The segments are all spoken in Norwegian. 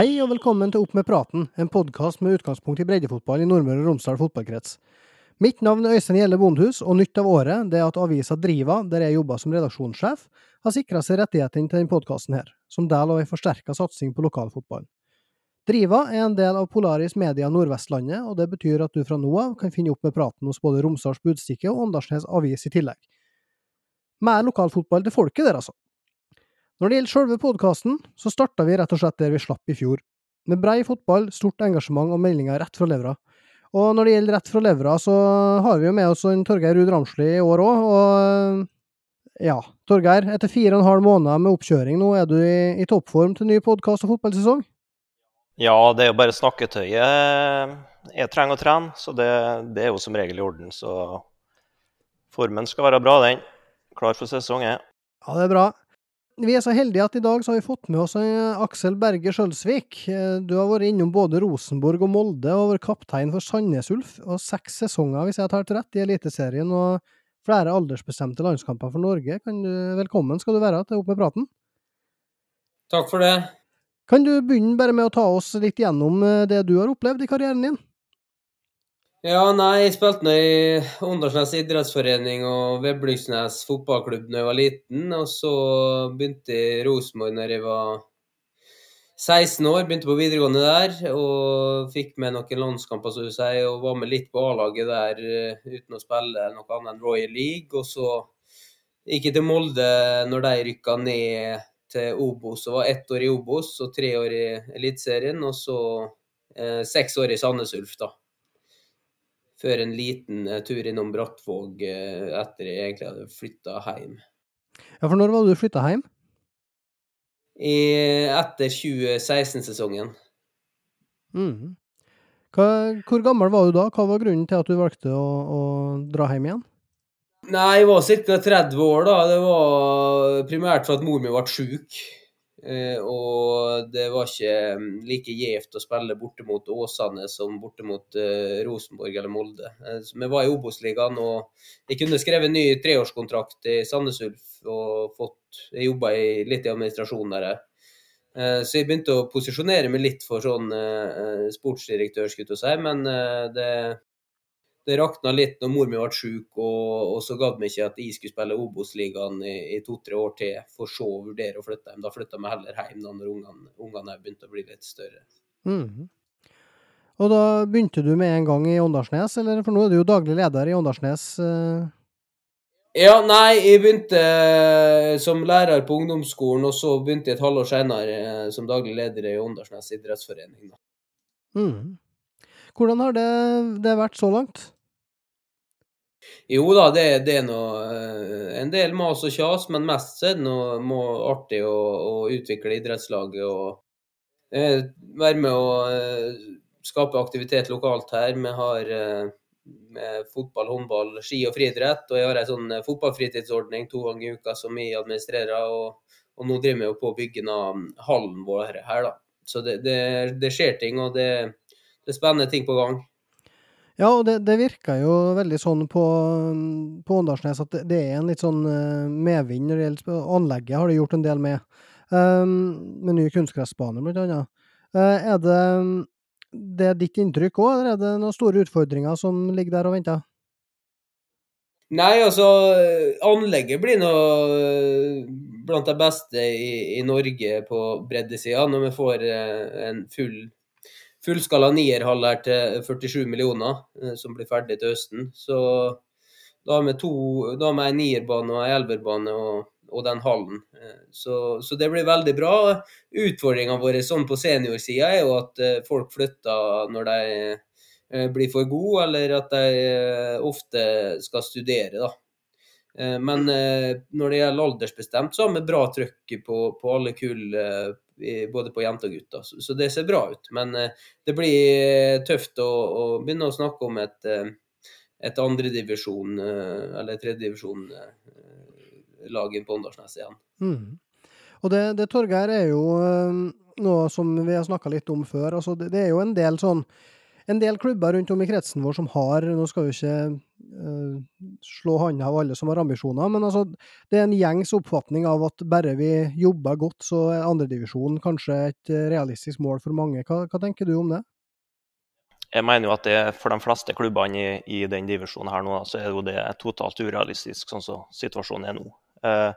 Hei og velkommen til Opp med praten, en podkast med utgangspunkt i breddefotball i Nordmøre og Romsdal fotballkrets. Mitt navn er Øystein Gjelle Bondhus, og nytt av året er at avisa Driva, der jeg jobber som redaksjonssjef, har sikra seg rettighetene til denne podkasten som del av en forsterka satsing på lokalfotballen. Driva er en del av Polaris Media Nordvestlandet, og det betyr at du fra nå av kan finne Opp med praten hos både Romsdals Budstikke og Åndalsnes Avis i tillegg. Mer lokalfotball til folket der, altså. Når det gjelder sjølve podkasten, så starta vi rett og slett der vi slapp i fjor. Med brei fotball, stort engasjement og meldinger rett fra levra. Og når det gjelder rett fra levra, så har vi jo med oss en Torgeir Ruud Ramsli i år òg, og ja, Torgeir, etter fire og en halv måned med oppkjøring nå, er du i, i toppform til ny podkast og fotballsesong? Ja, det er jo bare snakketøyet jeg trenger å trene, så det, det er jo som regel i orden. Så formen skal være bra, den. Klar for sesong, jeg. Ja, det er bra. Vi er så heldige at i dag så har vi fått med oss Aksel Berge Skjølsvik. Du har vært innom både Rosenborg og Molde og vært kaptein for Sandnes Ulf. Og seks sesonger, hvis jeg tar til rett, i Eliteserien og flere aldersbestemte landskamper for Norge. Du, velkommen skal du være til Opp med praten. Takk for det. Kan du begynne bare med å ta oss litt gjennom det du har opplevd i karrieren din? Ja, nei, jeg spilte nå i Åndalsnes idrettsforening og Veblingsnes fotballklubb da jeg var liten. Og så begynte jeg i Rosenborg når jeg var 16 år. Begynte på videregående der og fikk med noen landskamper, som du sier. Og var med litt på A-laget der uten å spille noe annet enn Royal League. Og så gikk jeg til Molde når de rykka ned til Obos. Og var ett år i Obos og tre år i Eliteserien. Og så eh, seks år i Sandnes Ulf, da før en liten tur innom Brattvåg etter jeg egentlig hadde flytta hjem. Ja, for når var det du flytta hjem? I, etter 2016-sesongen. Mm. hvor gammel var du da? Hva var grunnen til at du valgte å, å dra hjem igjen? Nei, jeg var ca. 30 år da. Det var primært for at mor mi ble sjuk. Eh, og det var ikke like gjevt å spille borte mot Åsane som borte mot eh, Rosenborg eller Molde. Eh, vi var i Obos-ligaen, og jeg kunne skrevet en ny treårskontrakt i Sandnes Ulf og fått Jeg jobba litt i administrasjonen der. Så jeg begynte å posisjonere meg litt for sånn sportsdirektør, skulle jeg si, men det det rakna litt når mor mi ble sjuk, og, og, så gadd vi ikke at jeg skulle spille Obos-ligaen i, i to-tre år til, for så å vurdere å flytte hjem. Da flytta vi heller hjem da når ungene, ungene begynte å bli litt større. Mm. Og da begynte du med en gang i Åndalsnes, eller for nå er du jo daglig leder i Åndalsnes? Uh... Ja, nei, jeg begynte eh, som lærer på ungdomsskolen, og så begynte jeg et halvår senere eh, som daglig leder i Åndalsnes idrettsforening. Mm. Hvordan har det, det vært så langt? Jo da, det, det er noe, en del mas og kjas, men mest er det noe artig å, å, utvikle idrettslaget og eh, være med å eh, skape aktivitet lokalt her. Vi har eh, fotball, håndball, ski og friidrett. Og jeg har en sånn fotballfritidsordning to ganger i uka som vi administrerer. Og, og nå driver vi på byggen av hallen vår her, da. Så det, det, det skjer ting, og det, det er spennende ting på gang. Ja, og det, det virker jo veldig sånn på, på Åndalsnes at det, det, er en litt sånn uh, medvind når det gjelder anlegget, har det gjort en del med. Um, med ny kunstgressbane, blant annet. Uh, er det, det er ditt inntrykk òg, eller er det noen store utfordringer som ligger der og venter? Nei, altså Anlegget blir nå blant de beste i, i Norge på breddesida, når vi får en full fullskala nierhaller til 47 millioner, eh, som blir ferdig til høsten. Så da har vi to, da har vi en nierbane og en elverbane og, og, den hallen. Eh, så, så, det blir veldig bra. Utfordringa vår sånn på seniorsida er jo at eh, folk flytter når de blir for gode, eller at de ofte skal studere. da. Men når det gjelder aldersbestemt, så har vi bra trøkk på, på alle kull både på jenter og gutter. Så, det ser bra ut. Men eh, det blir tøft å, å, begynne å snakke om et, eh, et andredivisjon eh, eller tredjedivisjon-lag på Åndalsnes igjen. Mm. Og det, det Torgeir er jo noe som vi har snakka litt om før. Altså det, det, er jo en del sånn en del klubber rundt om i kretsen vår som har Nå skal vi ikke uh, slå hånda av alle som har ambisjoner, men altså, det er en gjengs oppfatning av at bare vi jobber godt, så er andredivisjon kanskje et realistisk mål for mange. Hva, hva, tenker du om det? Jeg mener jo at det for de fleste klubbene i, i den divisjonen her nå, så er jo det totalt urealistisk, sånn som situasjonen er nå. Uh,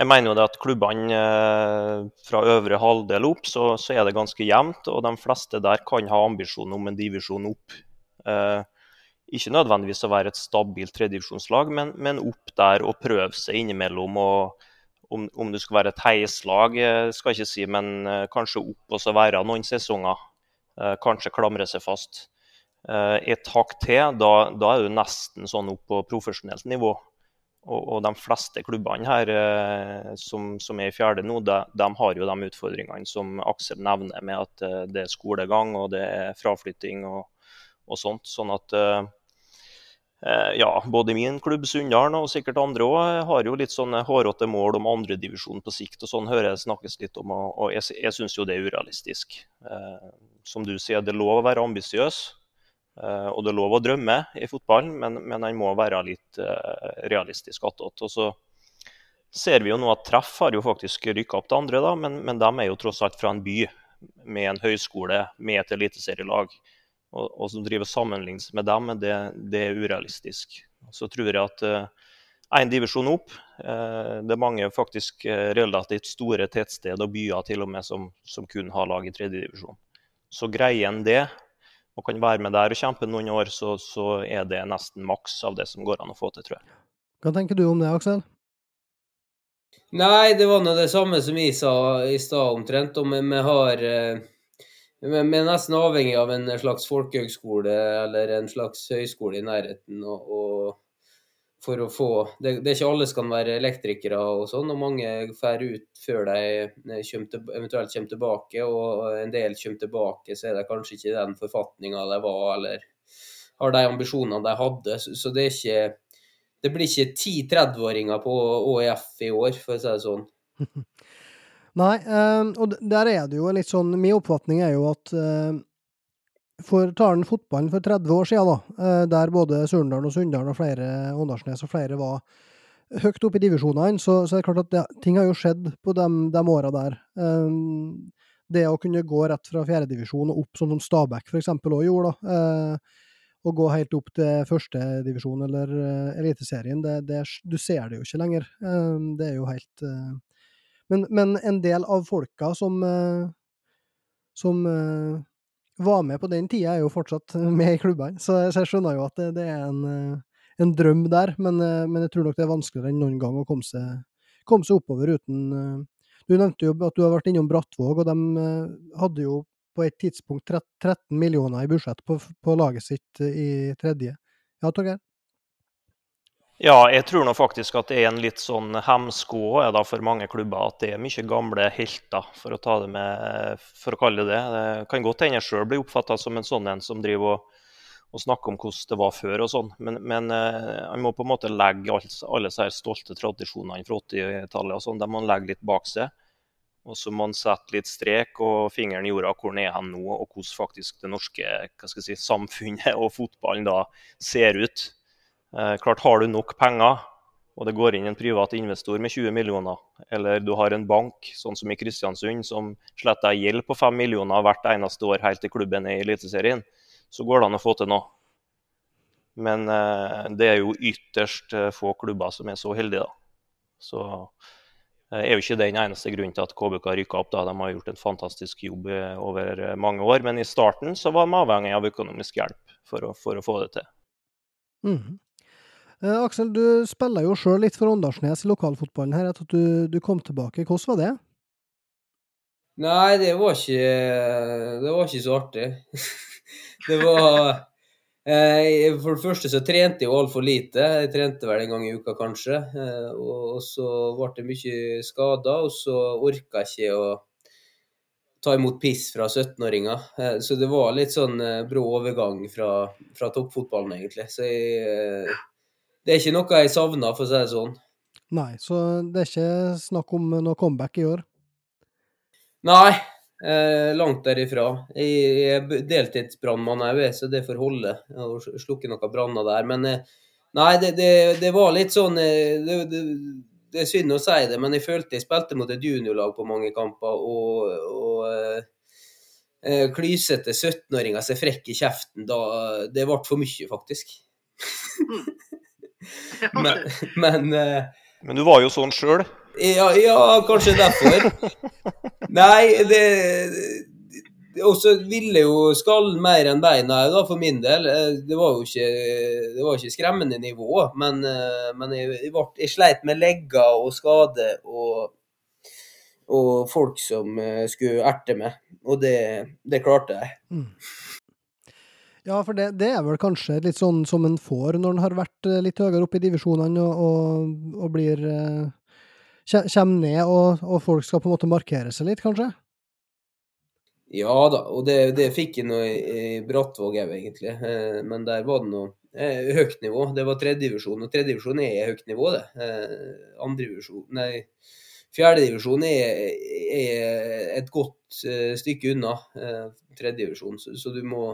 jeg mener jo det at klubbene eh, fra øvre halvdel opp, så, så, er det ganske jevnt. Og de fleste der kan ha ambisjon om en divisjon opp. Eh, ikke nødvendigvis å være et stabilt tredivisjonslag, men, men opp der og prøve seg innimellom. og om, om du skal være et heislag, eh, skal jeg ikke si, men eh, kanskje opp og så være noen sesonger. Eh, kanskje klamre seg fast. Eh, et hakk til, da, da er du nesten sånn opp på profesjonelt nivå. Og, og, de fleste klubbene her eh, som, som, er i fjerde nå, de, de, har jo de utfordringene som Aksel nevner, med at eh, det er skolegang og det er fraflytting og, og sånt. Sånn at eh, ja, både min klubb Sunndalen og sikkert andre òg har jo litt sånne hårete mål om andredivisjon på sikt. og Sånn hører jeg snakkes litt om, og, jeg, jeg syns jo det er urealistisk. Som du sier, det er lov å være ambisiøs. Eh, og det er lov å drømme i fotballen, men, men han må være litt uh, realistisk attåt. Og så ser vi jo nå at Treff har jo faktisk rykka opp til andre, da, men, men de er jo tross alt fra en by med en høyskole med et eliteserielag. Og, og som driver sammenlignes med dem, det, det, er urealistisk. Så tror jeg at én uh, divisjon opp Det er mange faktisk relativt store tettsteder og byer til og med som, som kun har lag i tredjedivisjon. Så greier en det, og kan være med der og kjempe noen år, så, så, er det nesten maks av det som går an å få til, tror jeg. Hva tenker du om det, Aksel? Nei, det var nå det samme som jeg sa i stad omtrent. Og vi, vi har eh, vi er nesten avhengig av en slags folkehøgskole eller en slags høyskole i nærheten. og, og for å få det, det, er ikke alle som kan være elektrikere og sånn, og mange drar ut før de kommer til, eventuelt kommer tilbake. Og en del kommer tilbake, så er det kanskje ikke den forfatninga de var, eller har de ambisjonene de hadde. Så, så det ikke Det blir ikke ti 30-åringer på ÅIF i år, for å si det sånn. Nei, øh, og der er det jo litt sånn Min oppfatning er jo at øh, for tar han fotballen for 30 år siden, da, eh, der både Surndalen og Sunndalen og flere Åndalsnes og flere var høyt oppe i divisjonene, så, så er det klart at det, ting har jo skjedd på de, de åra der. Um, det å kunne gå rett fra fjerdedivisjon og opp, sånn som Stabæk f.eks. òg gjorde, da, uh, og gå helt opp til førstedivisjon eller uh, Eliteserien, det, det, du ser det jo ikke lenger. Um, det er jo helt men, men, en del av folka som, som var med på den tida, er jo fortsatt med i klubbene. Så, så, jeg skjønner jo at det, det er en, eh, en, drøm der, men, eh, men, jeg tror nok det er vanskeligere enn noen gang å komme seg, komme seg oppover uten eh, Du nevnte jo at du har vært innom Brattvåg, og de hadde jo på et tidspunkt 13 millioner i budsjett på, på laget sitt i tredje. Ja, Torgeir? Ja, jeg tror nå faktisk at det er en litt sånn hemsko for mange klubber at det er mye gamle helter, for å, ta det med, for å kalle det det. Det kan godt hende jeg sjøl blir oppfatta som en sånn en som driver og, og snakker om hvordan det var før og sånn, men, men uh, må på en måte legge alt, alle disse stolte tradisjonene fra 80-tallet og sånn, de må legge litt bak seg. Og så må man sette litt strek og fingeren i jorda hvor den er hen nå, og hvordan faktisk det norske si, samfunnet og fotballen da ser ut. Eh, klart Har du nok penger, og det går inn en privat investor med 20 millioner, eller du har en bank, sånn som i Kristiansund, som sletter gjeld på 5 millioner hvert eneste år helt til klubben er i Eliteserien, så går det an å få til noe. Men eh, det er jo ytterst eh, få klubber som er så heldige, da. Så er jo ikke den eneste grunnen til at KBK rykka opp. da. De har gjort en fantastisk jobb over mange år, men i starten så var de avhengig av økonomisk hjelp for å, for å få det til. Mm. Eh, Aksel, du spiller jo sjøl litt for Åndalsnes i lokalfotballen her etter at du, du, kom tilbake. Hvordan var det? Nei, det var ikke Det var ikke så artig. det var eh, For det første så trente jeg jo altfor lite. Jeg trente vel en gang i uka, kanskje. Eh, og så ble det mye skader, og så orka jeg ikke å ta imot piss fra 17-åringer. Eh, så det var litt sånn brå overgang fra, fra toppfotballen, egentlig. Så jeg det er ikke noe jeg savner, for å si det sånn. Nei, så det er ikke snakk om noe comeback i år? Nei, Eh, langt derifra. Jeg er deltidsbrannmann òg, så det får holde. Å slukke noen branner der. Men eh, nei, det, det, det, var litt sånn eh, det, det, det, er synd å si det, men jeg følte jeg spilte mot et juniorlag på mange kamper. Og, og eh, eh klysete 17-åringer som er frekke i kjeften, da, det ble for mye, faktisk. men, men, eh, men du var jo sånn sjøl? Ja, ja, kanskje derfor. Nei, det Og så ville jo skallen mer enn beina da, for min del. Eh, det var jo ikke, det var ikke skremmende nivå, men, eh, men jeg, jeg, ble, jeg, sleit med legger og skade og, og folk som skulle erte meg. Og det, det klarte jeg. Mm. Ja, for det, det, er vel kanskje litt sånn som en får når en har vært litt høyere oppe i divisjonene og, og, og blir kommer ned, og, og, folk skal på en måte markere seg litt, kanskje? Ja da, og det, det fikk jeg nå i, i Brattvåg òg, egentlig. Eh, men der var det noe eh, høyt nivå. Det var tredjedivisjon, og tredjedivisjon er høyt nivå, det. Eh, Andredivisjon Nei, fjerdedivisjon er, er et godt eh, stykke unna eh, tredjedivisjon, så, så du må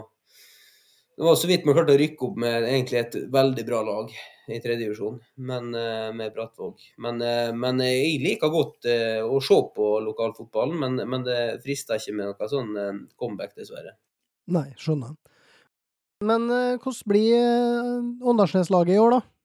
det var så vidt man klarte å rykke opp med egentlig et veldig bra lag i tredje divisjon, men uh, med Brattvåg. Men, uh, men, jeg liker godt uh, å se på lokalfotballen, men, men det frister ikke med noe sånn comeback, dessverre. Nei, skjønner. Men hvordan blir Åndalsnes-laget i år, da?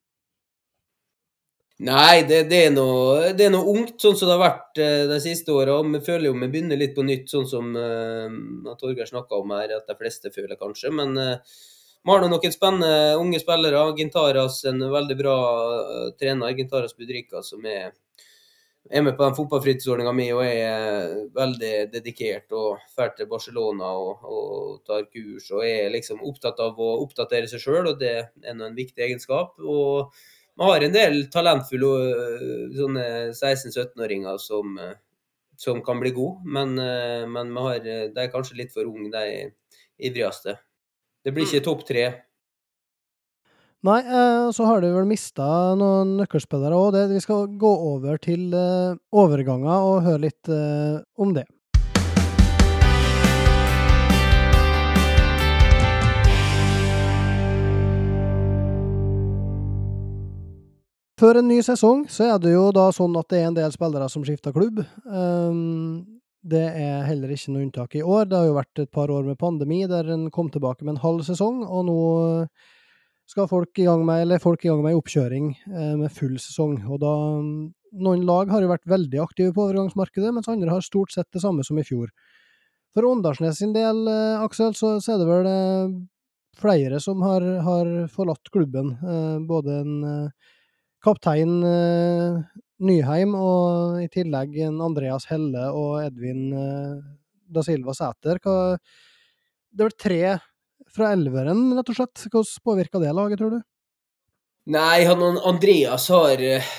Nei, det, det, er noe, det, er noe, ungt, sånn som det har vært de siste åra. Vi føler jo vi begynner litt på nytt, sånn som uh, Torgeir snakka om her, at de fleste føler kanskje. Men uh, vi har noen spennende unge spillere. Gintaras, en veldig bra uh, trener, Gintaras Budrika, som er, er med på den fotballfritidsordninga mi og er veldig dedikert og drar til Barcelona og, og, tar kurs og er liksom opptatt av å oppdatere seg sjøl, og det er en viktig egenskap. og vi har en del talentfulle uh, sånne 16-17-åringer som, uh, som, kan bli gode, men, men har, de er kanskje litt for unge, de ivrigste. Det blir ikke mm. topp tre. Nei, eh, så har du vel mista noen nøkkelspillere òg. Vi skal gå over til eh, overganger og høre litt eh, om det. Før en ny sesong så er det jo da sånn at det er en del spillere som skifter klubb. Um, det er heller ikke noe unntak i år. Det har jo vært et par år med pandemi der en kom tilbake med en halv sesong, og nå skal folk i gang med, eller folk i gang med oppkjøring eh, med full sesong. Og da Noen lag har jo vært veldig aktive på overgangsmarkedet, mens andre har stort sett det samme som i fjor. For Åndalsnes sin del, eh, Aksel, så, er det vel eh, flere som har, har forlatt klubben. Eh, både en eh, kaptein eh, Nyheim, og i tillegg Andreas Helle og Edvin eh, da Silva Sæter. Det er vel tre fra elveren, rett og slett. Hvordan påvirka det laget, tror du? Nei, han, Andreas har, uh,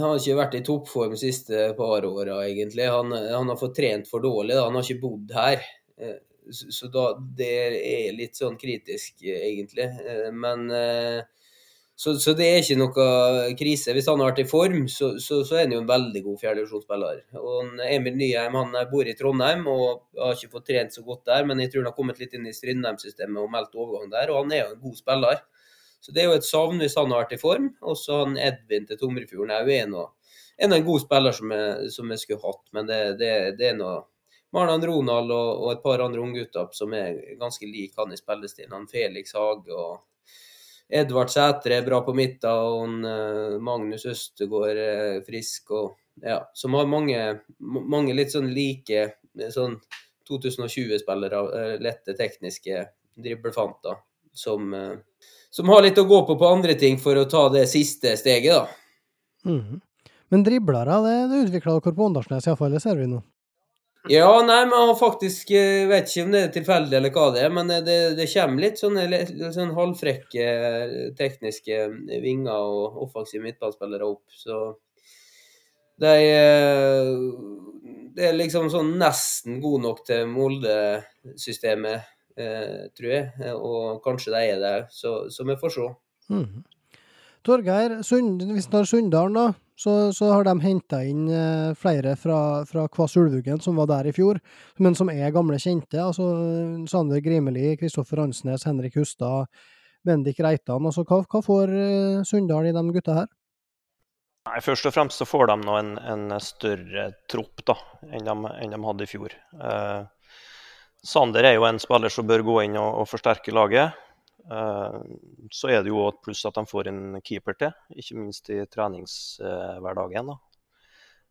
har, ikke vært i toppform de siste par åra, egentlig. Han, han, har fått trent for dårlig. Han har ikke bodd her. Så, så da, det er litt sånn kritisk, egentlig. Men men så, så, det er ikke noe krise. Hvis han har vært i form, så, så, så er han jo en veldig god fjerdedivisjonsspiller. Emil Nyheim han bor i Trondheim og har ikke fått trent så godt der, men jeg tror han har kommet litt inn i Strindheim-systemet og meldt overgang der, og han er jo en god spiller. Så det er jo et savn hvis han har vært i form. Og så han Edvin til Tomrefjorden er jo en, en, en god spiller som jeg, som jeg skulle hatt, men det, det, det er noe Marnan Ronald og, og, et par andre unggutter som er ganske lik han i spillestilen. Felix Hage og Edvard Sætre er bra på midten, og uh, Magnus Østegård er frisk. og ja, Som har mange, mange litt sånn like eh, sånn 2020-spillere, uh, lette tekniske driblefanter, som, som, har litt å gå på på andre ting for å ta det siste steget, da. Mm. Men driblere, det, det utvikla dere på Åndalsnes iallfall, det ser vi nå. Ja, nei, men jeg faktisk Jeg vet ikke om det er tilfeldig eller hva det er, men eh, det, det kommer litt sånne, litt sånn halvfrekke eh, tekniske vinger og offensive midtballspillere opp, så de Det er liksom sånn nesten god nok til Molde-systemet, tror jeg, og kanskje de er det, så, så vi får se. Mm. Torgeir, Sund, vi Sunndalen, da, så, så har de henta inn eh, flere fra, fra Kvass Ulvuggen, som var der i fjor, men som er gamle kjente. altså Sander Grimeli, Kristoffer Hansnes, Henrik Hustad, Bendik Reitan. altså Hva, hva får eh, Sunndal i de gutta her? Nei, Først og fremst så får de nå en, en større tropp da, enn de, enn de hadde i fjor. Eh, Sander er jo en spiller som bør gå inn og, og forsterke laget. Eh, så er det jo et pluss at de får en keeper til, ikke minst i treningshverdagen. da.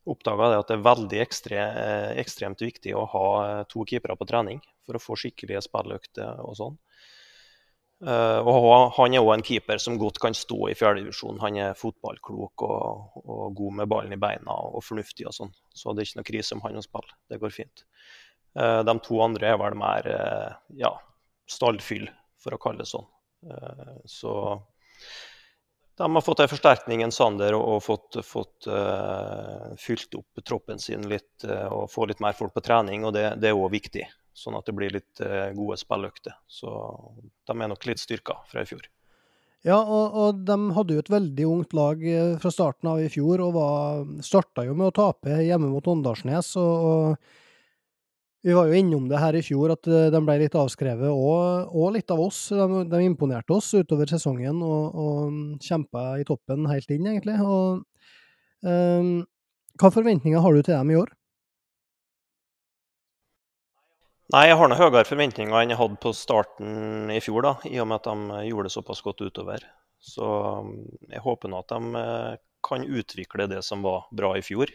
Oppdaga at det er veldig ekstre, eh, ekstremt viktig å ha to keepere på trening for å få skikkelige spilløkter og sånn. Og Han er òg en keeper som godt kan stå i fjerdedivisjon. Han er fotballklok og, og, god med ballen i beina og fornuftig og sånn. Så det er ikke noe krise om han å spille. Det går fint. De to andre er vel mer ja, stallfyll, for å kalle det sånn. så de har fått en forsterkning, en Sander, og, fått, fått fylt opp troppen sin litt og få litt mer folk på trening. og Det, det er òg viktig sånn at det blir litt uh, gode spilløkter. Så de er nok litt styrka fra i fjor. Ja, og, og, de hadde jo et veldig ungt lag eh, fra starten av i fjor, og starta jo med å tape hjemme mot Åndalsnes. Og, og, vi var jo innom det her i fjor, at eh, de ble litt avskrevet, og, og litt av oss. De, de, imponerte oss utover sesongen og, og kjempa i toppen helt inn, egentlig. Og, um, hva forventninger har du til dem i år? Nei, jeg har noe høyere forventninger enn jeg hadde på starten i fjor, da, i og med at de gjorde det såpass godt utover. Så um, jeg håper nå at de eh, kan utvikle det som var bra i fjor.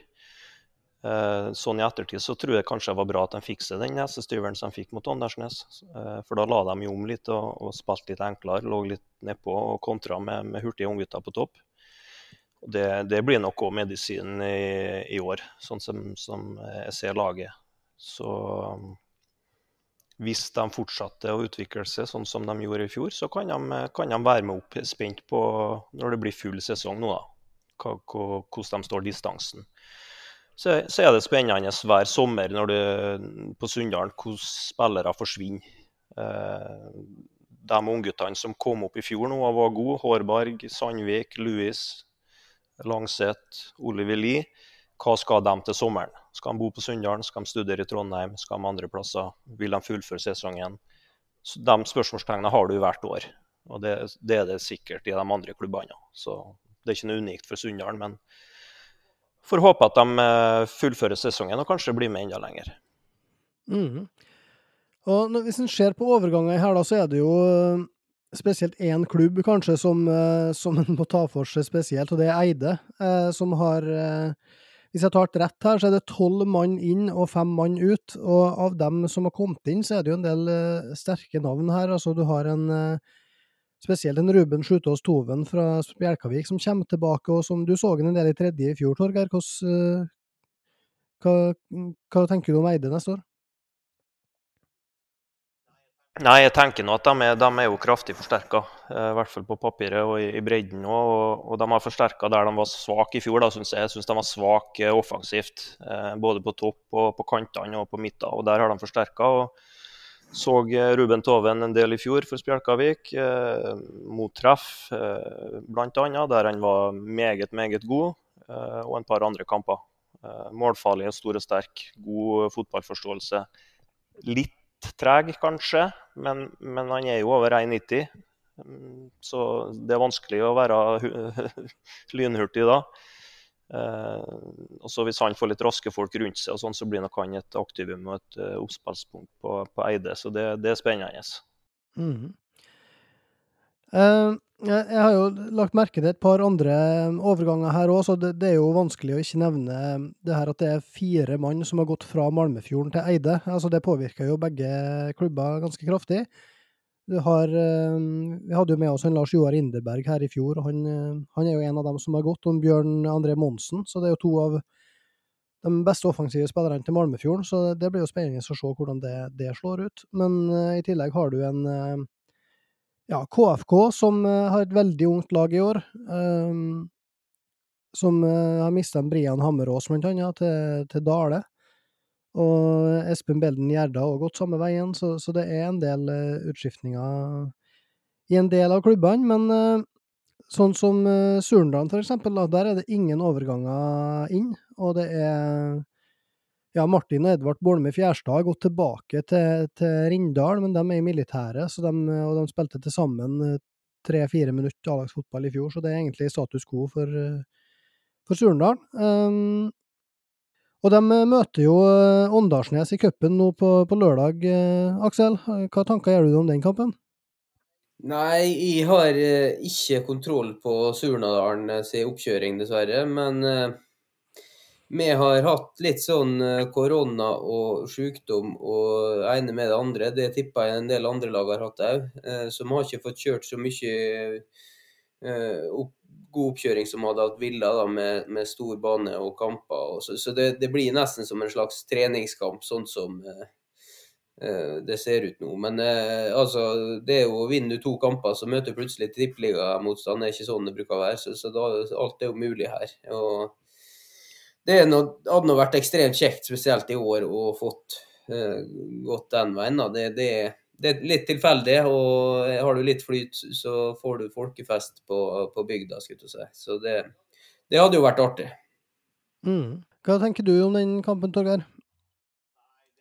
Eh, sånn i ettertid så tror jeg kanskje det var bra at de fikk seg den nesestyveren som de fikk mot Andersnes. Eh, for da la de jo om litt og, og spilte litt enklere, lå litt nedpå og kontra med, med hurtige unggutter på topp. Det, det, blir nok òg medisinen i, i, år, sånn som, som jeg ser laget. Så hvis de fortsetter å utvikle seg sånn som de gjorde i fjor, så kan de, kan de være med opp spent på når det blir full sesong nå, da, hvordan de står distansen. Så, er det spennende hver sommer når du, på Sunndalen hvordan spillere forsvinner. Eh, de ungguttene som kom opp i fjor nå og var gode, Hårberg, Sandvik, Louis, Langseth, Oliver Lie, hva skal de til sommeren? Skal de bo på Sunndalen? Skal de studere i Trondheim? Skal de andre plasser? Vil de fullføre sesongen? De spørsmålstegnene har du hvert år. Og det, det, er det sikkert i de andre klubbene. Så det er ikke noe unikt for Sunndalen. Men får håpe at de eh, fullfører sesongen og kanskje blir med enda lenger. Mm. Og Hvis en ser på overganger her, da, så er det jo eh, spesielt én klubb kanskje som, eh, som en må ta for seg spesielt, og det er Eide, som har hvis jeg tar det rett her, så er det tolv mann inn og fem mann ut. Og av dem som har kommet inn, så er det jo en del sterke navn her. Altså, du har en spesielt en Ruben Slutås Toven fra Bjelkavik som kommer tilbake, og som du så en del i tredje i fjor, Torgeir. Uh, hva, hva tenker du om Eide neste år? Nei, jeg tenker nå at de er, de er jo kraftig forsterka, eh, i hvert fall på papiret og i, bredden. Og, og, de har forsterka der de var svake i fjor, da, synes jeg. Jeg syns de var svake offensivt. Eh, både på topp og på kantene og på midten. Og der har de forsterka. Så eh, Ruben Toven en del i fjor for Spjelkavik, eh, mot treff eh, bl.a., der han var meget, meget god, eh, og en par andre kamper. Eh, målfarlig, stor og sterk, god fotballforståelse. Litt treg, kanskje, men, men, han er jo over 1,90. Så det er vanskelig å være lynhurtig da. Eh, og så Hvis han får litt raske folk rundt seg, og sånn, så blir nok han et aktivum og et uh, oppspillspunkt på, på, Eide. Så det, det er spennende. Mm. Uh, jeg har jo lagt merke til et par andre overganger her òg, så det, det, er jo vanskelig å ikke nevne det her at det er fire mann som har gått fra Malmefjorden til Eide. Altså Det påvirker jo begge klubber ganske kraftig. Har, vi hadde jo med oss en Lars Joar Inderberg her i fjor, og han, han, er jo en av dem som har gått, og Bjørn André Monsen. Så det er jo to av de beste offensive spillerne til Malmefjorden, så det blir jo spennende å se hvordan det, det slår ut. Men i tillegg har du en ja, KFK, som uh, har et veldig ungt lag i år. Som uh, har mista Brian Hammerås, blant annet, til, til Dale. Og Espen Belden Gjerda har gått samme veien, så, så, det er en del uh, utskiftninger i en del av klubbene. Men sånn som uh, Surndalen, for eksempel, der er det ingen overganger inn. Og det er Ja, Martin og Edvard Bolme Fjærstad har gått tilbake til, til Rindal, men de er i militæret, de, og de spilte til sammen tre-fire minutter A-lagsfotball i fjor, så det er egentlig status quo for, for Surndal. Um, og de møter jo Åndalsnes i cupen nå på, på lørdag, Aksel. Hva tanker gjør du om den kampen? Nei, jeg har eh, ikke kontroll på Surnadalen eh, sin oppkjøring, dessverre. Men eh, vi har hatt litt sånn korona og sykdom og ene med det andre. Det tipper jeg en del andre lag har hatt òg. Så vi har ikke fått kjørt så mye opp, god oppkjøring som hadde hatt villa da, med, med, stor bane og kamper. så, så det, det, blir nesten som en slags treningskamp, sånn som Eh, det ser ut nå. Men eh, altså, det er vinner du to kamper, så møter plutselig trippeligamotstand. Det er ikke sånn det bruker å være. Så, så da, alt er jo mulig her. Og det noe, hadde nå vært ekstremt kjekt, spesielt i år, å fått eh, gått den veien. Det, det, det, er litt tilfeldig, og har du litt flyt, så får du folkefest på, på bygda, skulle jeg si. Så det, det, hadde jo vært artig. Mm. Hva tenker du om den kampen, Torgeir?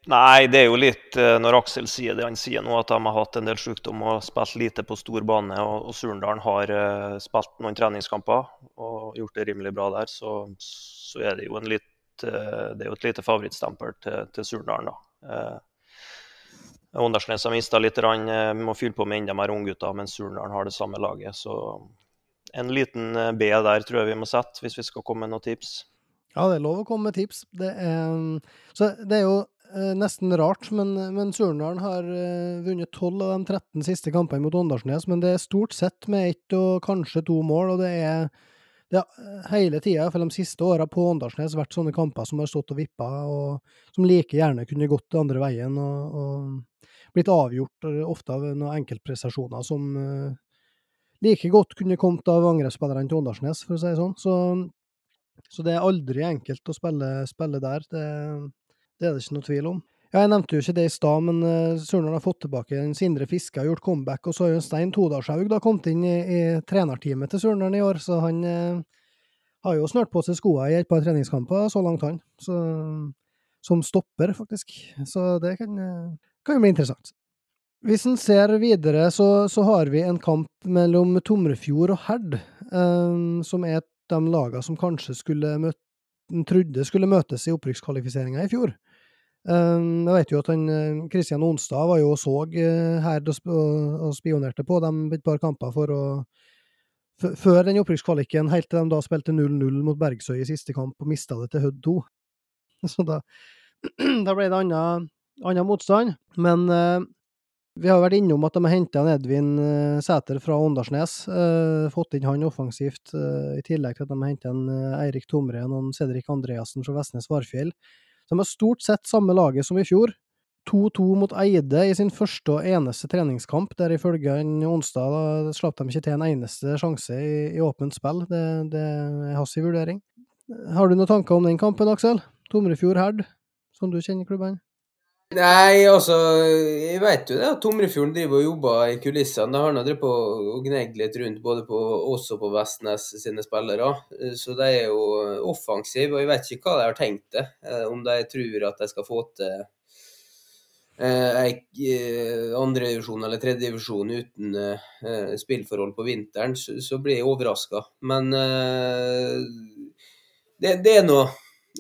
Nei, det er jo litt eh, når Aksel sier det han sier nå, at de har hatt en del sykdom og spilt lite på stor bane. Og, og Surndalen har uh, spilt noen treningskamper og gjort det rimelig bra der. Så, så er det jo litt, uh, det er jo et lite favorittstempel til, til Surndalen, da. Åndalsnes har mista litt, rann, uh, må fylle på med enda mer unggutter, mens Surnadal har det samme laget. Så en liten B der tror jeg vi må sette, hvis vi skal komme med noen tips. Ja, det er lov å komme med tips. Det er, så det er jo Eh, nesten rart, men, men Surnadal har eh, vunnet tolv av de 13 siste kampene mot Åndalsnes. Men det er stort sett med ett og kanskje to mål, og det er, det har hele tida, for de siste åra på Åndalsnes, vært sånne kamper som har stått og vippa, og som like gjerne kunne gått den andre veien og, og blitt avgjort eh, ofte av noen enkeltprestasjoner som uh, like godt kunne kommet av angrepsspillerne til Åndalsnes, for å si det sånn. Så, så det er aldri enkelt å spille, spille der. Det det er det ikke noe tvil om. Ja, jeg nevnte jo ikke det i stad, men uh, Surnadal har fått tilbake en Sindre Fiske, har gjort comeback, og så har jo Stein Todalshaug da kommet inn i, i trenerteamet til Surnadal i år, så han uh, har jo snørt på seg skoene i et par treningskamper så langt, han. Så, som stopper, faktisk. Så det kan, uh, kan jo bli interessant. Hvis en ser videre, så, så, har vi en kamp mellom Tomrefjord og Herd, um, som er de lagene som kanskje skulle møte trodde skulle møtes i opprykkskvalifiseringa i fjor. Um, jeg vet jo at han Kristian eh, Onstad var jo og så uh, her og, spionerte på dem et par kamper for å før den opprykkskvaliken, helt til de da spilte 0-0 mot Bergsøy i siste kamp og mista det til Hødd 2. Så da, da ble det annen motstand. Men uh, vi har vært innom at de har henta Edvin Sæter fra Åndalsnes. Fått inn han offensivt, i tillegg til at de har henta Eirik Tomren og Cedric Andreassen fra Vestnes Varfjell. De har stort sett samme laget som i fjor. 2-2 mot Eide i sin første og eneste treningskamp, der ifølge onsdag da slapp de ikke til en eneste sjanse i, i åpent spill. Det, det er hans vurdering. Har du noen tanker om den kampen, Aksel? Tomrefjord Herd, som du kjenner klubbene? Nei, altså Jeg vet jo det at Tomrefjorden driver og jobber i kulissene. De har nå drevet på og gnegd litt rundt både på oss og på Vestnes sine spillere. Så de er jo offensive, og jeg vet ikke hva de har tenkt det. Eh, om de tror at de skal få til eh, eh andredivisjon eller tredjedivisjon uten eh, spillforhold på vinteren, så, så blir jeg overraska. Men eh, det, det, er nå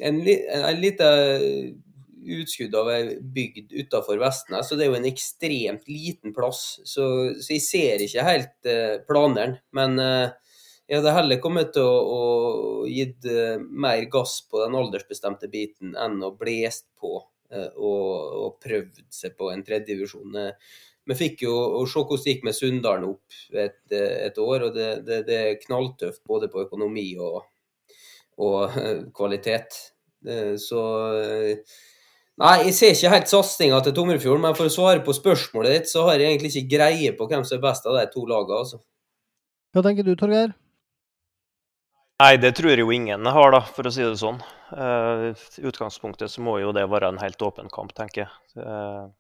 en, en liten utskudd av ei bygd utafor Vestnes, så det er jo en ekstremt liten plass. Så, så jeg ser ikke helt eh, planene. Men eh, jeg hadde heller kommet til å, å gitt eh, mer gass på den aldersbestemte biten enn å blest på eh, og, og prøvd seg på en tredjedivisjon. Vi fikk jo å se hvordan det gikk med Sunndalen opp et, et, år, og det, det, det, er knalltøft både på økonomi og, og kvalitet. Så Nei, jeg ser ikke helt satsinga til Tomrefjord, men for å svare på spørsmålet ditt, så har jeg egentlig ikke greie på hvem som er best av de to lagene, altså. Hva tenker du, Torgeir? Nei, det tror jeg jo ingen har, da, for å si det sånn. Uh, I utgangspunktet så må jo det være en helt åpen kamp, tenker jeg. Uh,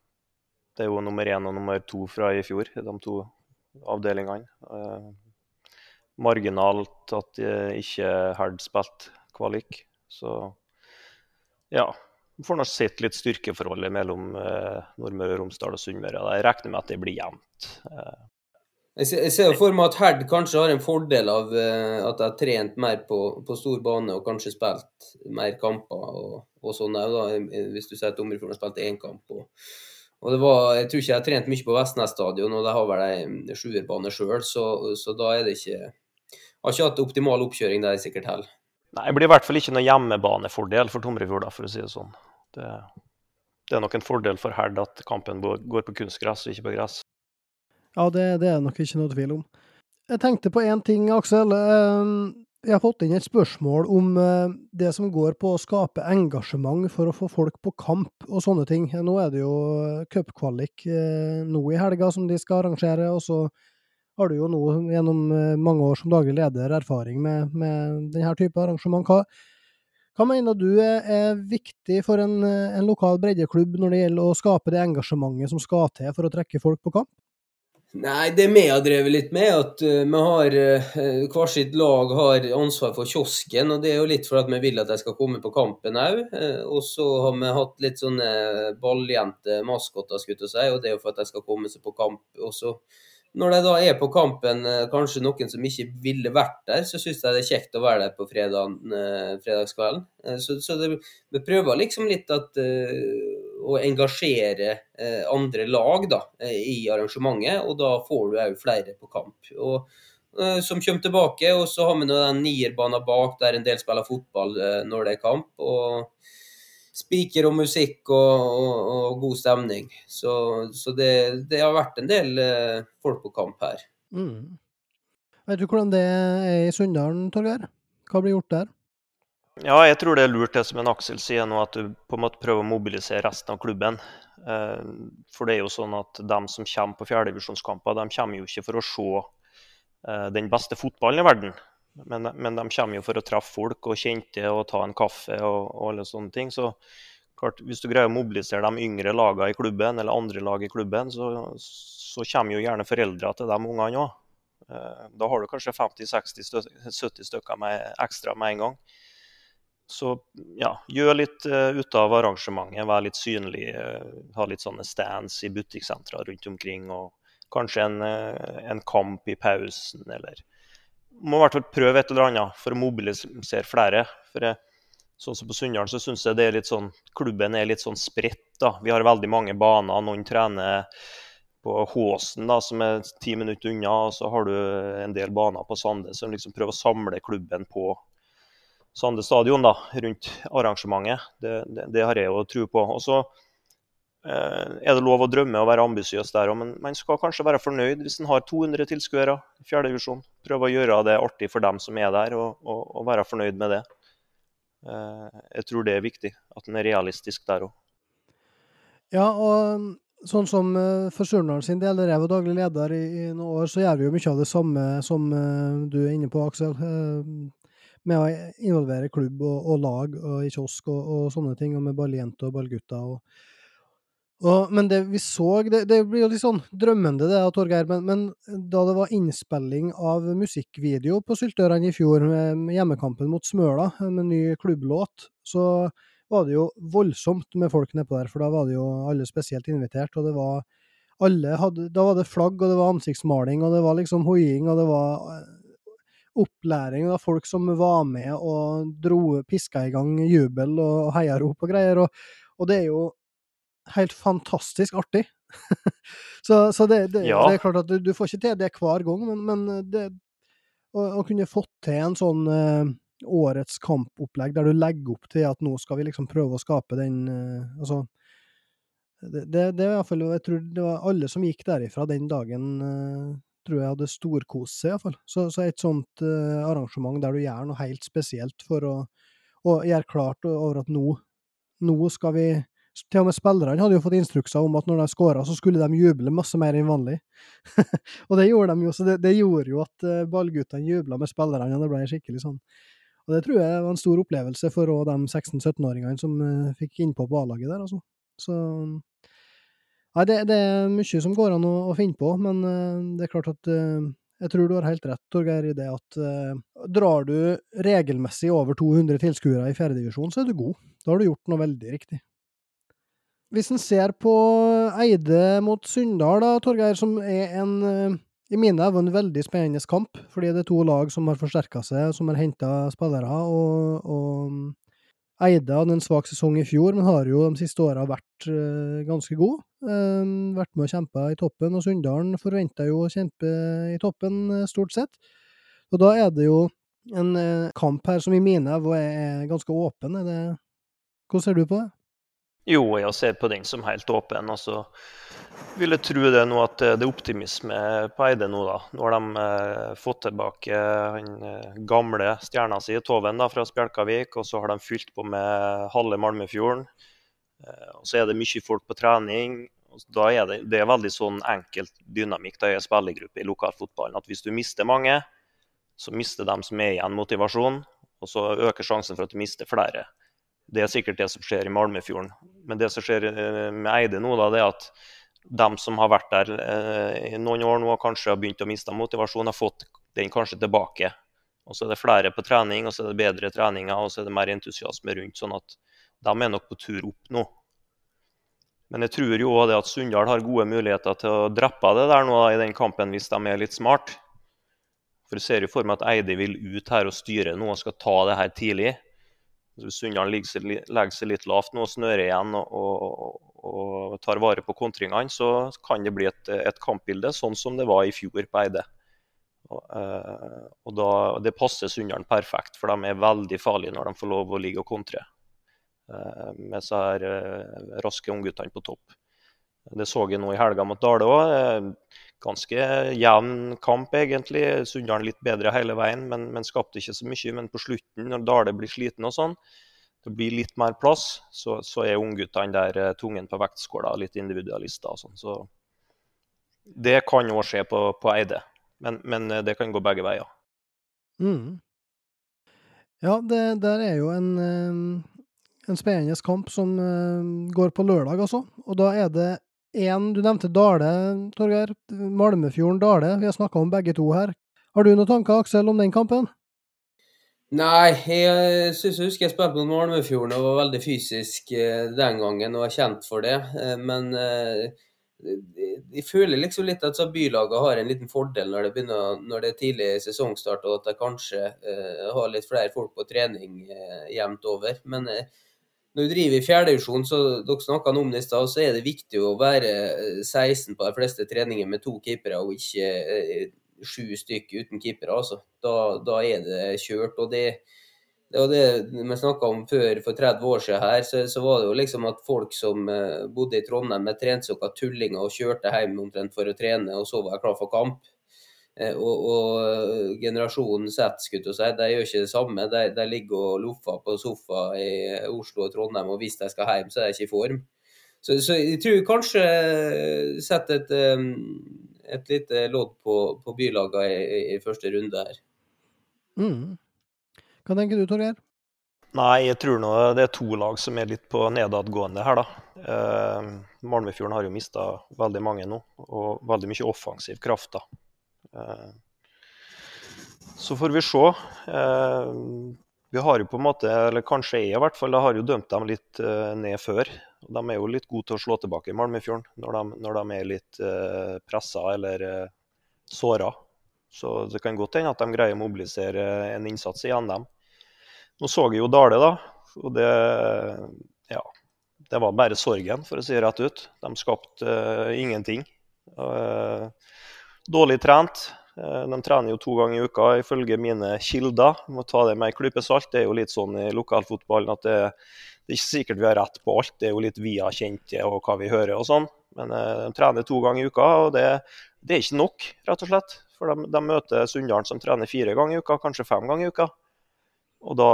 det er jo nummer én og nummer to fra i fjor, de to avdelingene. Uh, marginalt at ikke Herd spilte kvalik. Så ja. Får nå sett litt styrkeforholdet mellom eh, Nordmøre og Romsdal og Sunnmøre. Jeg regner med at det blir jevnt. Eh. Jeg ser for meg at Herd kanskje har en fordel av uh, at de har trent mer på, på, stor bane og kanskje spilt mer kamper og, og sånn hvis du sier at Dommerfjorden har spilt én kamp. Og, og det var, Jeg tror ikke jeg har trent mye på Vestnes stadion, og de har vel ei sjuerbane sjøl, så, så, da er det ikke Har ikke hatt optimal oppkjøring der sikkert heller. Nei, Det blir i hvert fall ikke noe hjemmebanefordel for Tomrefjord, for å si det sånn. Det, det, er nok en fordel for Herd at kampen går på kunstgress og ikke på gress. Ja, det, det er nok ikke noe tvil om. Jeg tenkte på én ting, Aksel. Ehm, jeg har fått inn et spørsmål om eh, det som går på å skape engasjement for å få folk på kamp og sånne ting. Nå er det jo cupkvalik eh, nå i helga som de skal arrangere, og så har du jo nå gjennom eh, mange år som daglig leder erfaring med, med denne type arrangement. Hva, hva mener du er, viktig for en, en, lokal breddeklubb når det gjelder å skape det engasjementet som skal til for å trekke folk på kamp? Nei, det vi har drevet litt med, at uh, vi har uh, hver sitt lag har ansvar for kiosken. og Det er jo litt for at vi vil at de skal komme på kampen òg. Uh, og så har vi hatt litt sånne balljente-maskotter, skulle jeg si, og det er jo for at de skal komme seg på kamp. Og så når det da er på kampen, kanskje noen som ikke ville vært der, så syns jeg det er kjekt å være der på fredagen, fredagskvelden. Så, så det, vi prøver liksom litt at å engasjere eh, andre lag da, eh, i arrangementet, og da får du òg flere på kamp. Og, eh, som kommer tilbake, og så har vi den nierbanen bak der en del spiller fotball når det er kamp. og Spiker og musikk og, og, og, god stemning. Så, så det, det, har vært en del folk på kamp her. Mm. Vet du hvordan det er i Sunndalen, Torgeir? Hva blir gjort der? Ja, jeg tror det er lurt det som en Aksel sier nå, at du på en måte prøver å mobilisere resten av klubben. Eh, for det er jo sånn at de som kommer på fjerdedivisjonskamper, de kommer jo ikke for å se eh, den beste fotballen i verden. Men, men, de kommer jo for å treffe folk og kjente og ta en kaffe og, og alle sånne ting. Så klart, hvis du greier å mobilisere de yngre lagene i klubben, eller andre lag i klubben, så, så kommer jo gjerne foreldrene til de ungene òg. Eh, da har du kanskje 50-60-70 stykker med, ekstra med en gang. Så ja, gjør litt uh, ut av arrangementet. Vær litt synlig. Uh, ha litt sånne stands i butikksentra rundt omkring. Og kanskje en, uh, en, kamp i pausen, eller Må i hvert fall prøve et eller annet for å mobilisere flere. For jeg, sånn som på Sunndal så syns jeg det er litt sånn klubben er litt sånn spredt. Vi har veldig mange baner. Noen trener på Håsen, da, som er ti minutter unna. Og så har du en del baner på Sande som liksom prøver å samle klubben på Sande stadion da, rundt arrangementet. Det, det, det har jeg jo tro på. Og så eh, er det lov å drømme og være ambisiøs der òg, men man skal kanskje være fornøyd hvis en har 200 tilskuere i fjerdedivisjon. Prøve å gjøre det artig for dem som er der, og, og, og være fornøyd med det. Eh, jeg tror det er viktig, at en er realistisk der òg. Ja, og sånn som uh, for Surnadal sin del, der jeg var daglig leder i, i, noen år, så gjør vi jo mye av det samme som uh, du er inne på, Aksel. Med å involvere klubb og, og lag og i kiosk og, og, sånne ting, og med balljenter og ballgutter. Og, og, men det vi så det, det, blir jo litt sånn drømmende, det, Torgeir. Men, men, da det var innspilling av musikkvideo på Syltørene i fjor, med, med hjemmekampen mot Smøla, med ny klubblåt, så var det jo voldsomt med folk nedpå der. For da var det jo alle spesielt invitert, og det var alle hadde, Da var det flagg, og det var ansiktsmaling, og det var liksom hoiing, og det var opplæring av folk som var med og dro, piska i gang jubel og heiarop og greier. Og, og, det er jo helt fantastisk artig. så, så det, det, ja. det, er klart at du, du, får ikke til det hver gang, men, men det, å, å, kunne fått til en sånn uh, årets kampopplegg der du legger opp til at nå skal vi liksom prøve å skape den uh, altså det, det, det, er i hvert fall, Jeg tror det var alle som gikk derifra den dagen, uh, tror jeg hadde storkost seg, iallfall. Så, så et sånt uh, arrangement der du gjør noe helt spesielt for å, å gjøre klart over at nå, nå skal vi til og med spillerne hadde jo fått instrukser om at når de skåra, så skulle de juble masse mer enn vanlig. og det gjorde de jo, så det, det gjorde jo at uh, ballguttene jubla med spillerne, og det ble skikkelig sånn. Og det tror jeg var en stor opplevelse for de 16-17-åringene som uh, fikk innpå på A-laget der, altså. Så Nei, det, det, er mye som går an å, å finne på, men uh, det er klart at Jeg tror du har helt rett, Torgeir, i det at eh, drar du regelmessig over 200 tilskuere i fjerdedivisjon, så er du god. Da har du gjort noe veldig riktig. Hvis en ser på Eide mot Sunndal, da, Torgeir, som er en uh, i mine øyne en veldig spennende kamp, fordi det er to lag som har forsterka seg, som har henta spillere. og, og Eide hadde en svak sesong i fjor, men har jo de siste åra vært uh, ganske god. Uh, vært med og kjempa i toppen, og Sunndalen forventa jo å kjempe i toppen, uh, stort sett. Og da er det jo en kamp her som i mine øyne er ganske åpen. Er det Hvordan ser du på det? Jo, jeg ser på den som helt åpen. og så vil jeg tro det nå at det er optimisme på Eide nå, da. Nå har de eh, fått tilbake den eh, gamle stjerna si, Toven, da, fra Spjelkavik. Og så har de fylt på med halve Malmefjorden. Eh, og så er det mye folk på trening. Og Da er det, det er veldig sånn enkelt dynamikk da i spillergruppe i lokalfotballen. At hvis du mister mange, så mister de som er igjen, motivasjon. Og så øker sjansen for at du mister flere. Det er sikkert det som skjer i Malmefjorden. Men det som skjer eh, med Eide nå, da, det er at de som har vært der eh, i noen år nå kanskje har begynt å miste motivasjon, har fått den kanskje tilbake. Og så er det flere på trening, og så er det bedre treninger, og så er det mer entusiasme rundt. Sånn at de er nok på tur opp nå. Men jeg tror jo også at Sunndal har gode muligheter til å dreppe det der nå i den kampen, hvis de er litt smart. For jeg ser jo for meg at Eide vil ut her og styre nå og skal ta det her tidlig. Sunndal legger seg litt lavt nå snører igjen og, og, og tar vare på kontringene, så kan det bli et, et, kampbilde sånn som det var i fjor på Eide. Og, eh, og da, Det passer Sunndalen perfekt, for de er veldig farlige når de får lov å ligge og kontre eh, med så her eh, raske ungguttene på topp. Det så jeg nå i helga mot Dale òg. Ganske jevn kamp, egentlig. Sunndalen litt bedre hele veien, men, men, skapte ikke så mye. Men på slutten, når Dale blir sliten og sånn, det blir litt mer plass, så, så er ungguttene der eh, tungen på vektskåla, litt individualister og sånn. Så det kan òg skje på, på Eide, men, men, eh, det kan gå begge veier. Mm. Ja, det der er jo en, eh, en spennende kamp som går på lørdag, altså. Og da er det én Du nevnte Dale, Torgeir. Malmefjorden-Dale. Vi har snakka om begge to her. Har du noen tanker, Aksel, om den kampen? Nei, jeg syns jeg husker jeg spilte mot Malmefjorden og var veldig fysisk eh, den gangen og er kjent for det. Eh, men eh, jeg føler liksom litt at bylagene har en liten fordel når det, begynner, når det er tidlig sesongstart, og at de kanskje har litt flere folk på trening jevnt over. Men når du driver i fjerdedivisjon, så dere snakka om det i stad, så er det viktig å være 16 på de fleste treninger med to keepere, og ikke sju stykker uten keepere, altså. Da, da, er det kjørt. og det det var det vi snakka om før, for 30 år siden her, så, så, var det jo liksom at folk som uh, bodde i Trondheim med trensokka tullinger og kjørte hjem omtrent for å trene, og så var jeg klar for kamp. Uh, og, og generasjonen Z, skulle si, de gjør ikke det samme. De, de ligger og loffer på sofa i Oslo og Trondheim, og hvis de skal hjem, så er de ikke i form. Så, så jeg tror kanskje setter et et lite lodd på, på bylagene i, i, første runde her. Mm. Hva tenker du, Torgeir? Nei, jeg tror nå det er to lag som er litt på nedadgående her, da. Eh, Malmefjorden har jo mista veldig mange nå, og veldig mye offensiv kraft, da. Eh, så får vi se. Eh, vi har jo på en måte, eller kanskje jeg i hvert fall, har jo dømt dem litt eh, ned før. De er jo litt gode til å slå tilbake i Malmefjorden når de, når de er litt pressa eller såra. Så det kan godt hende at de greier å mobilisere en innsats igjen, dem. Nå så jeg jo Dale, da. Og det Ja. Det var bare sorgen, for å si det rett ut. De skapte uh, ingenting. Uh, dårlig trent. De trener jo to ganger i uka, ifølge mine kilder. Jeg må ta det med en klype salt. Det er jo litt sånn i lokalfotballen at det, det er ikke sikkert vi har rett på alt, det er jo litt via kjente og hva vi hører og sånn. Men eh, de trener to ganger i uka, og det, det, er ikke nok, rett og slett. For de, de møter Sunndalen som trener fire ganger i uka, kanskje fem ganger i uka. Og da,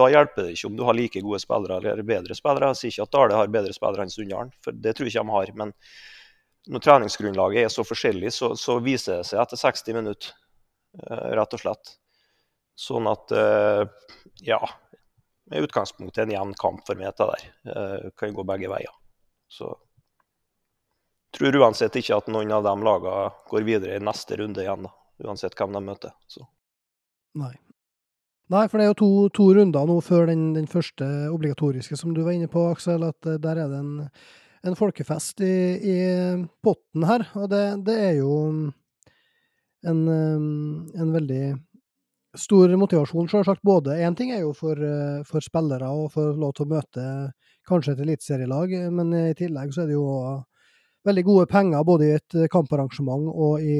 da, hjelper det ikke om du har like gode spillere eller bedre spillere. Jeg sier ikke at Dale har bedre spillere enn Sunndalen, for det tror jeg ikke de har. Men når treningsgrunnlaget er så forskjellig, så, så viser det seg etter 60 minutter, eh, rett og slett. Sånn at eh, ja, med utgangspunkt i en jevn kamp for meg, dette der. Uh, kan gå begge veier. Så tror uansett ikke at noen av de lagene går videre i neste runde igjen, da. Uansett hvem de møter. Så. Nei. Nei, for det er jo to, to runder nå før den, den, første obligatoriske, som du var inne på, Aksel. At eh, der er det en, en folkefest i, i, potten her. Og det, det er jo en, en, veldig stor motivasjon, sjølsagt. Både én ting er jo for, eh, for spillere å få lov til å møte kanskje et eliteserielag, men i tillegg så er det jo veldig gode penger både i et kamparrangement og i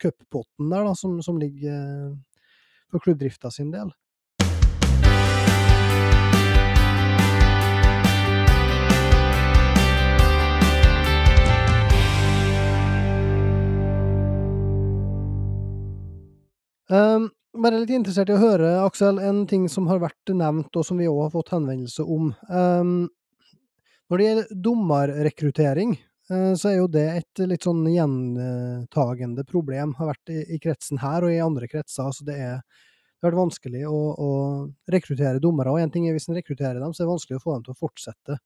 cuppotten der, da, som, som ligger for klubbdrifta sin del. Um, bare litt interessert i å høre, Aksel, en ting som har vært nevnt, og som vi òg har fått henvendelse om. Um, når det gjelder dommerrekruttering, uh, så er jo det et litt sånn gjentagende problem. Har vært i, i, kretsen her og i andre kretser. Så det er det har vært vanskelig å, å rekruttere dommere. Og en ting er hvis en rekrutterer dem, så er det vanskelig å få dem til å fortsette.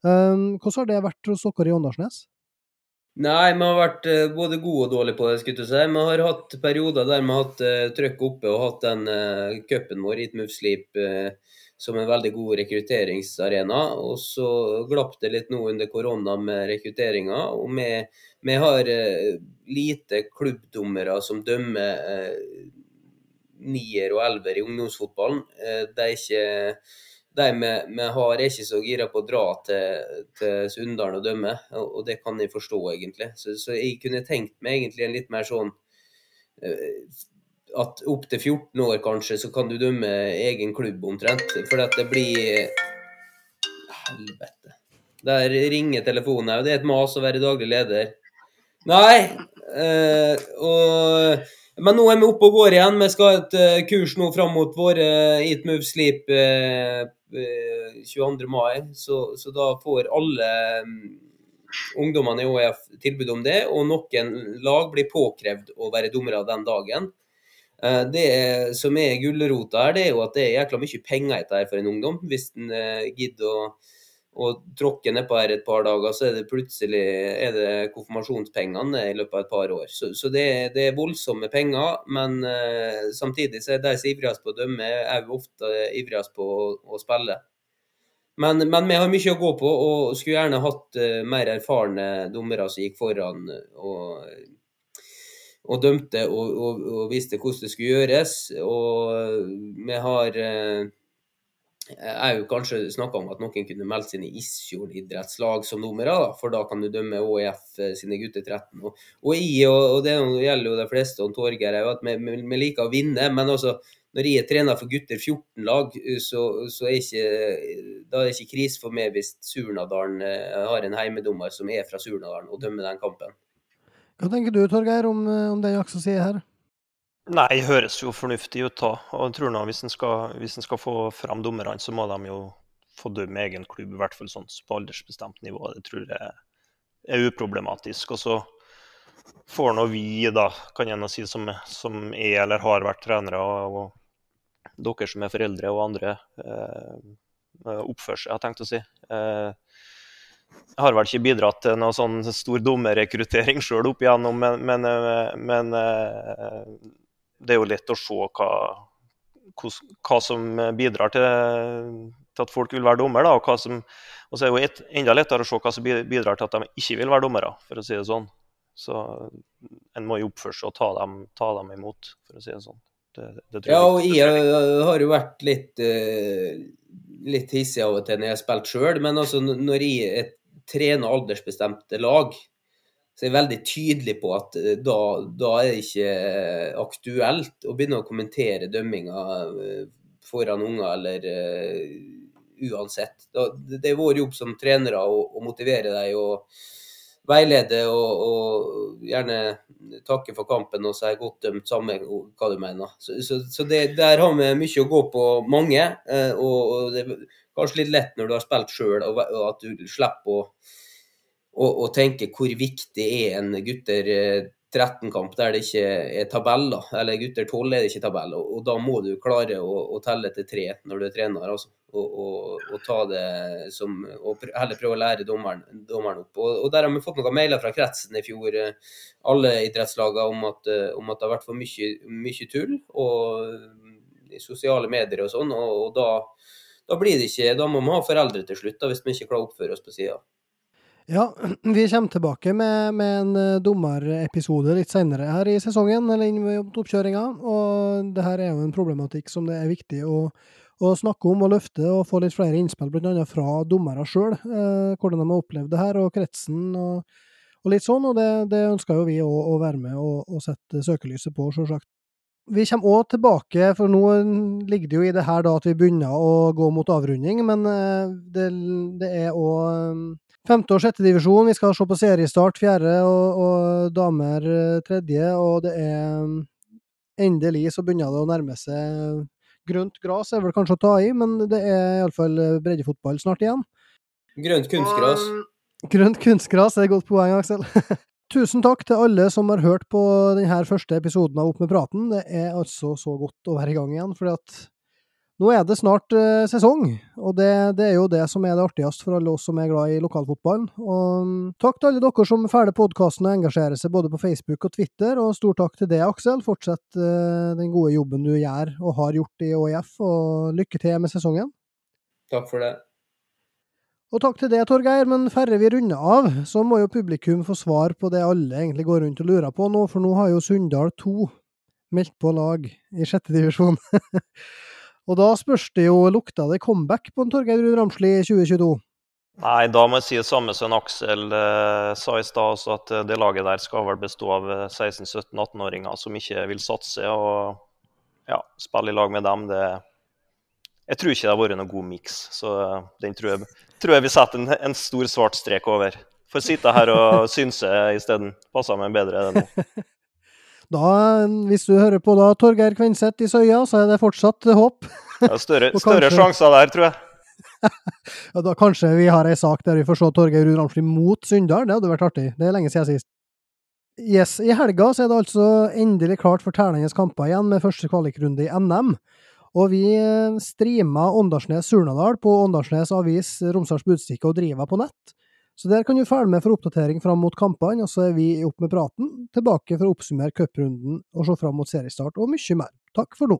Um, hvordan har det vært hos dere i Åndalsnes? Nei, vi har vært uh, både gode og dårlige på det. skulle du si. Vi har hatt perioder der vi har hatt uh, trøkk oppe og hatt den uh, cupen vår, Move Sleep, uh, som en veldig god rekrutteringsarena. Og så glapp det litt nå under korona med rekrutteringa. Og vi, vi har lite klubbdommere som dømmer nier og elver i ungdomsfotballen. det er ikke, de vi, har, er ikke så gira på å dra til, til Sunndalen og dømme, og, det kan jeg forstå, egentlig. Så, så, jeg kunne tenkt meg egentlig en litt mer sånn eh, at opp til 14 år kanskje, så kan du dømme egen klubb omtrent. For at det blir Helvete. Der ringer telefonen og det er et mas å være daglig leder. Nei. Eh, og men nå er vi oppe og går igjen. Vi skal ha et uh, kurs nå fram mot våre uh, Eat Move Sleep uh, uh, 22. mai. Så, så, da får alle um, ungdommene i ÅF tilbud om det. Og noen lag blir påkrevd å være dommere den dagen. Det som er gulrota her, det er jo at det er jækla mye penger etter her for en ungdom. Hvis en gidder å og tråkker nedpå her et par dager, så er det plutselig er det konfirmasjonspengene i løpet av et par år. Så, så det, det, er voldsomme penger, men uh, samtidig så er de som ivrigst på å dømme, er ofte ivrigst på å, å spille. Men, men, vi har mye å gå på, og skulle gjerne hatt uh, mer erfarne dommere som gikk foran og, og dømte og, og, og, visste hvordan det skulle gjøres. Og vi har uh, jeg jo kanskje snakka om at noen kunne meldt sine Isfjord idrettslag som numre, for da kan du dømme ÅIF eh, sine gutter 13. Og, og, I, og, det gjelder jo de fleste, og Torgeir er jo at vi, vi, liker å vinne. Men også, når jeg er trener for gutter 14-lag, eh, så, så, er ikke, da er det ikke krise for meg hvis Surnadalen eh, har en heimedommer som er fra Surnadalen og dømmer den kampen. Hva tenker du Torgeir om, om den Jaksa sier her? Nei, høres jo fornuftig ut. da. Og jeg tror nå Hvis en skal, skal, få fram dommerne, så må de jo få dømme egen klubb, i hvert fall sånn på aldersbestemt nivå. Det tror jeg er uproblematisk. Og så får nå vi, da, kan jeg nå si, som, som, er eller har vært trenere, og, og dere som er foreldre og andre, eh, oppføre seg, har jeg tenkt å si. Eh, jeg har vel ikke bidratt til noe sånn stor dommerrekruttering sjøl opp igjennom, men, men, eh, men eh, det er jo lett å se hva, hva som bidrar til, til, at folk vil være dommer. Da, og, hva som, og så er det jo et, enda lettere å se hva som bidrar til at de ikke vil være dommere, for å si det sånn. Så en må jo oppføre seg og ta dem, ta dem imot, for å si det sånn. Det, det ja, og jeg har jo vært litt, uh, litt hissig av og til når jeg har spilt sjøl, men altså når jeg trener aldersbestemte lag, så jeg er veldig tydelig på at eh, da, da er det ikke eh, aktuelt å begynne å kommentere dømminga eh, foran unger eller uh, uansett. Da, det er vår jobb som trenere å, å motivere deg og veilede og, og, gjerne takke for kampen og si godt dømt, samme hva du mener. Så, så, så det, der har vi mye å gå på, mange. Uh, og, og, det er kanskje litt lett når du har spilt sjøl, at du slipper å og tenke hvor viktig er en gutter 13-kamp der det ikke er tabeller, eller gutter 12 er det ikke tabeller. Og, og da må du klare å, å, telle til tre når du er trener. Altså. Og, og, og, ta det som, og heller prøve å lære dommeren, dommeren opp. Og, Der har vi fått noen mailer fra kretsen i fjor, alle idrettslagene, om om at det har vært for mye, mye tull og i sosiale medier og sånn. Og, da, da, blir det ikke, da må vi ha foreldre til slutt, da, hvis vi ikke klarer å oppføre oss på sida. Ja, vi kommer tilbake med, med en uh, dommerepisode litt senere her i sesongen, eller inn mot oppkjøringa. Og det her er jo en problematikk som det er viktig å, å snakke om og løfte, og få litt flere innspill, bl.a. fra dommere sjøl. eh, hvordan de har opplevd det her, og kretsen og, og litt sånn. Og det, det ønsker jo vi å, å være med og, og sette søkelyset på, sjølsagt. Vi kommer òg tilbake, for nå ligger det jo i det her da at vi begynner å gå mot avrunding, men uh, det, det er òg Femte- og sjettedivisjon. Vi skal se på seriestart fjerde, og, og damer eh, tredje. Og det er mm, Endelig så begynner det å nærme seg grønt gras, er vel kanskje å ta i, men det er iallfall eh, breddefotball snart igjen. Grønt kunstgras. Grønt kunstgras er et godt poeng, Aksel. Tusen takk til alle som har hørt på denne første episoden av Opp med praten. Det er altså så godt å være i gang igjen, fordi at nå er det snart uh, sesong, og det, det, er jo det som er det artigste for alle oss som er glad i lokalfotballen. Og um, takk til alle dere som følger podkasten og engasjerer seg både på Facebook og Twitter, og stor takk til deg, Aksel. Fortsett uh, den gode jobben du gjør og har gjort i ÅIF, og lykke til med sesongen. Takk for det. Og takk til det, Torgeir, men færre vi runder av, så må jo publikum få svar på det alle egentlig går rundt og lurer på nå, for nå har jo Sunndal 2 meldt på lag i sjette divisjon. Og da spørs det jo, lukta det comeback på en Torgeir Rune Ramsli i 2022? Nei, da må jeg si det samme som Aksel eh, sa i stad, at eh, det laget der skal vel bestå av 16-17-18-åringer som ikke vil satse. Og ja, spille i lag med dem, det Jeg tror ikke det har vært noen god miks, så eh, den tror jeg, tror jeg vi setter en, en, stor svart strek over. Får sitte her og synse isteden. Passer meg bedre det nå. Da, hvis du hører på da, Torgeir Kvenseth i Søya, så er det fortsatt håp. Ja, større, større sjanser der, tror jeg. ja, da Kanskje vi har ei sak der vi får se Torgeir Ruud Ramsli mot Sunndal. Det hadde vært artig. Det er lenge siden sist. Yes, I helga så er det altså endelig klart for ternende kamper igjen med første kvalikrunde i NM. Og vi eh, streama Åndalsnes-Surnadal på Åndalsnes Avis Romsdals Budstikke og driver på nett. Så der kan du følge med for oppdatering fram mot kampene, og så er vi opp med praten, tilbake for å oppsummere cuprunden og se fram mot seriestart og mye mer. Takk for nå.